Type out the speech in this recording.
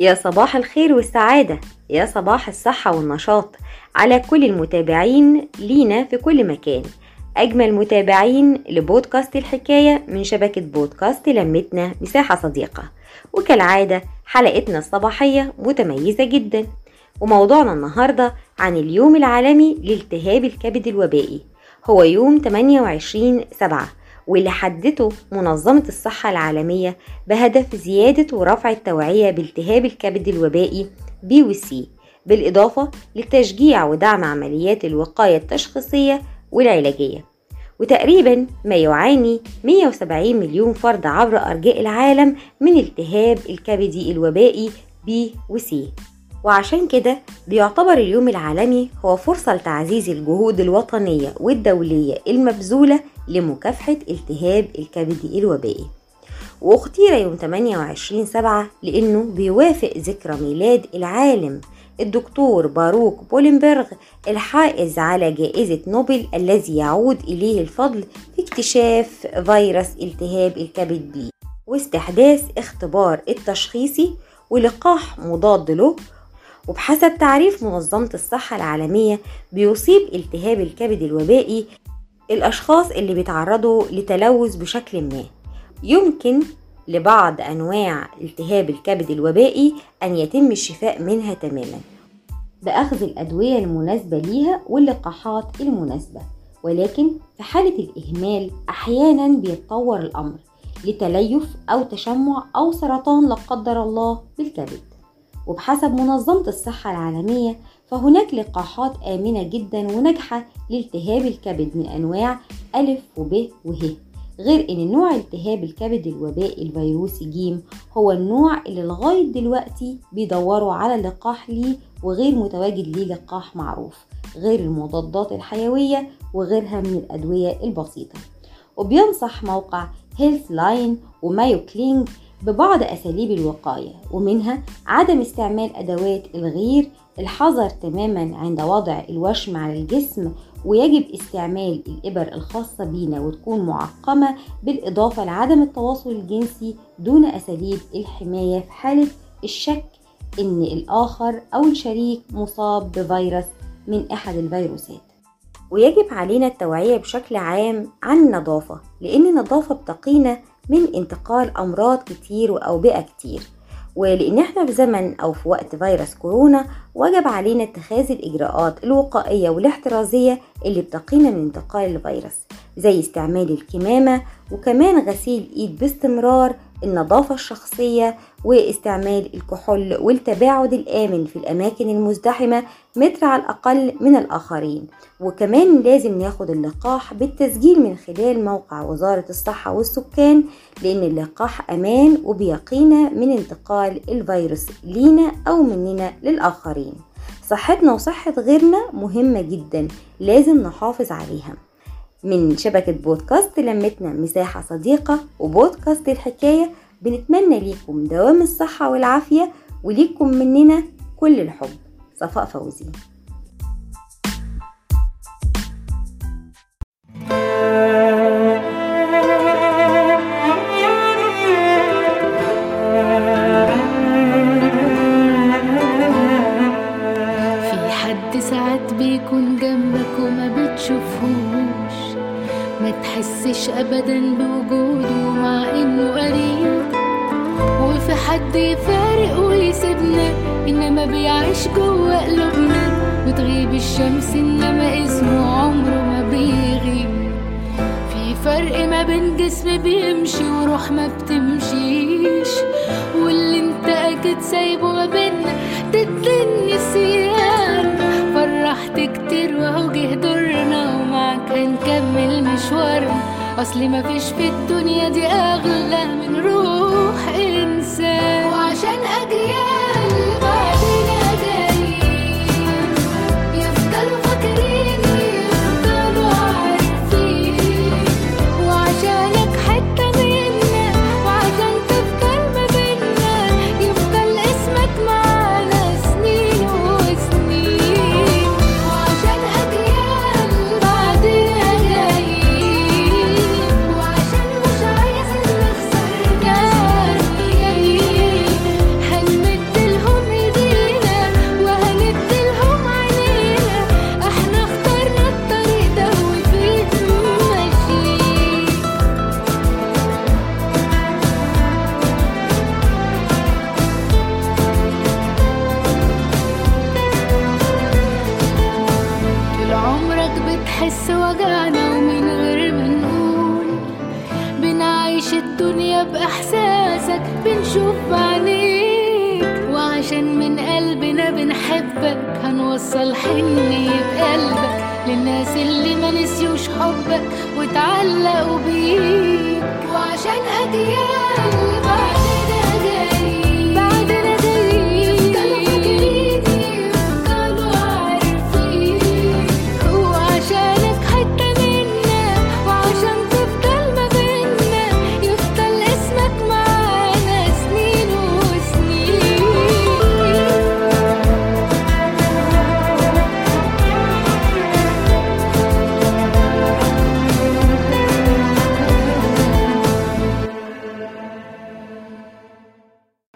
يا صباح الخير والسعادة يا صباح الصحة والنشاط. على كل المتابعين لينا في كل مكان. أجمل متابعين لبودكاست الحكاية من شبكة بودكاست لمتنا مساحة صديقة. وكالعادة حلقتنا الصباحية متميزة جدا. وموضوعنا النهاردة عن اليوم العالمي لالتهاب الكبد الوبائي. هو يوم 28 سبعة. واللي حدته منظمة الصحة العالمية بهدف زيادة ورفع التوعية بالتهاب الكبد الوبائي بي وسي بالإضافة لتشجيع ودعم عمليات الوقاية التشخيصية والعلاجية. وتقريبا ما يعاني 170 مليون فرد عبر أرجاء العالم من التهاب الكبدي الوبائي بي وسي وعشان كده بيعتبر اليوم العالمي هو فرصة لتعزيز الجهود الوطنية والدولية المبذولة لمكافحة التهاب الكبدي الوبائي. واختير يوم 28 سبعة لأنه بيوافق ذكرى ميلاد العالم الدكتور باروك بولنبرغ الحائز على جائزة نوبل الذي يعود إليه الفضل في اكتشاف فيروس التهاب الكبد. بي واستحداث اختبار التشخيصي ولقاح مضاد له وبحسب تعريف منظمة الصحة العالمية بيصيب التهاب الكبد الوبائي الأشخاص اللي بيتعرضوا لتلوث بشكل ما. يمكن لبعض أنواع التهاب الكبد الوبائي أن يتم الشفاء منها تماما بأخذ الأدوية المناسبة ليها واللقاحات المناسبة. ولكن في حالة الإهمال أحيانا بيتطور الأمر لتليف أو تشمع أو سرطان لا قدر الله بالكبد. وبحسب منظمة الصحة العالمية فهناك لقاحات آمنة جدا وناجحة لالتهاب الكبد من أنواع ألف وب وه غير إن نوع التهاب الكبد الوبائي الفيروسي جيم هو النوع اللي لغاية دلوقتي بيدوروا على لقاح ليه وغير متواجد ليه لقاح معروف غير المضادات الحيوية وغيرها من الأدوية البسيطة. وبينصح موقع هيلث لاين ومايو كلينك ببعض أساليب الوقاية ومنها عدم استعمال أدوات الغير الحذر تماما عند وضع الوشم على الجسم ويجب استعمال الإبر الخاصة بينا وتكون معقمة بالإضافة لعدم التواصل الجنسي دون أساليب الحماية في حالة الشك إن الآخر أو الشريك مصاب بفيروس من أحد الفيروسات. ويجب علينا التوعية بشكل عام عن النظافة لأن النظافة بتقينا من انتقال أمراض كتير وأوبئة كتير. ولأن إحنا في زمن أو في وقت فيروس كورونا وجب علينا اتخاذ الإجراءات الوقائية والاحترازية اللي بتقينا من انتقال الفيروس زي استعمال الكمامة وكمان غسيل الإيد باستمرار النظافة الشخصية واستعمال الكحول والتباعد الآمن في الأماكن المزدحمة متر على الأقل من الآخرين. وكمان لازم ناخد اللقاح بالتسجيل من خلال موقع وزارة الصحة والسكان لأن اللقاح أمان وبيقينا من انتقال الفيروس لينا أو مننا للآخرين. صحتنا وصحة غيرنا مهمة جدا لازم نحافظ عليها. من شبكة بودكاست لمتنا مساحة صديقة وبودكاست الحكاية. بنتمنى ليكم دوام الصحة والعافية وليكم مننا كل الحب. صفاء فوزي. في حد ساعات بيكون جنبك وما بتشوفهوش. ما تحسش ابدا بوجوده مع إنه قريب وفي حد يفارق ويسيبنا إنما بيعيش جوه قلوبنا. وتغيب الشمس إنما اسمه عمره ما بيغيب. في فرق ما بين جسم بيمشي وروح ما بتمشيش. واللي انت أكيد سايبه ما بينا ضد النسيان فرحت كتير وهو جه دورنا ومعاك هنكمل مشوارنا اصل مفيش في الدنيا دي أغلى من روح. بنحس وجعنا ومن غير ما نقول. بنعيش الدنيا بإحساسك بنشوف بعينيك وعشان من قلبنا بنحبك هنوصل حني بقلبك للناس اللي ما نسيوش حبك وتعلقوا بيك. وعشان أجيال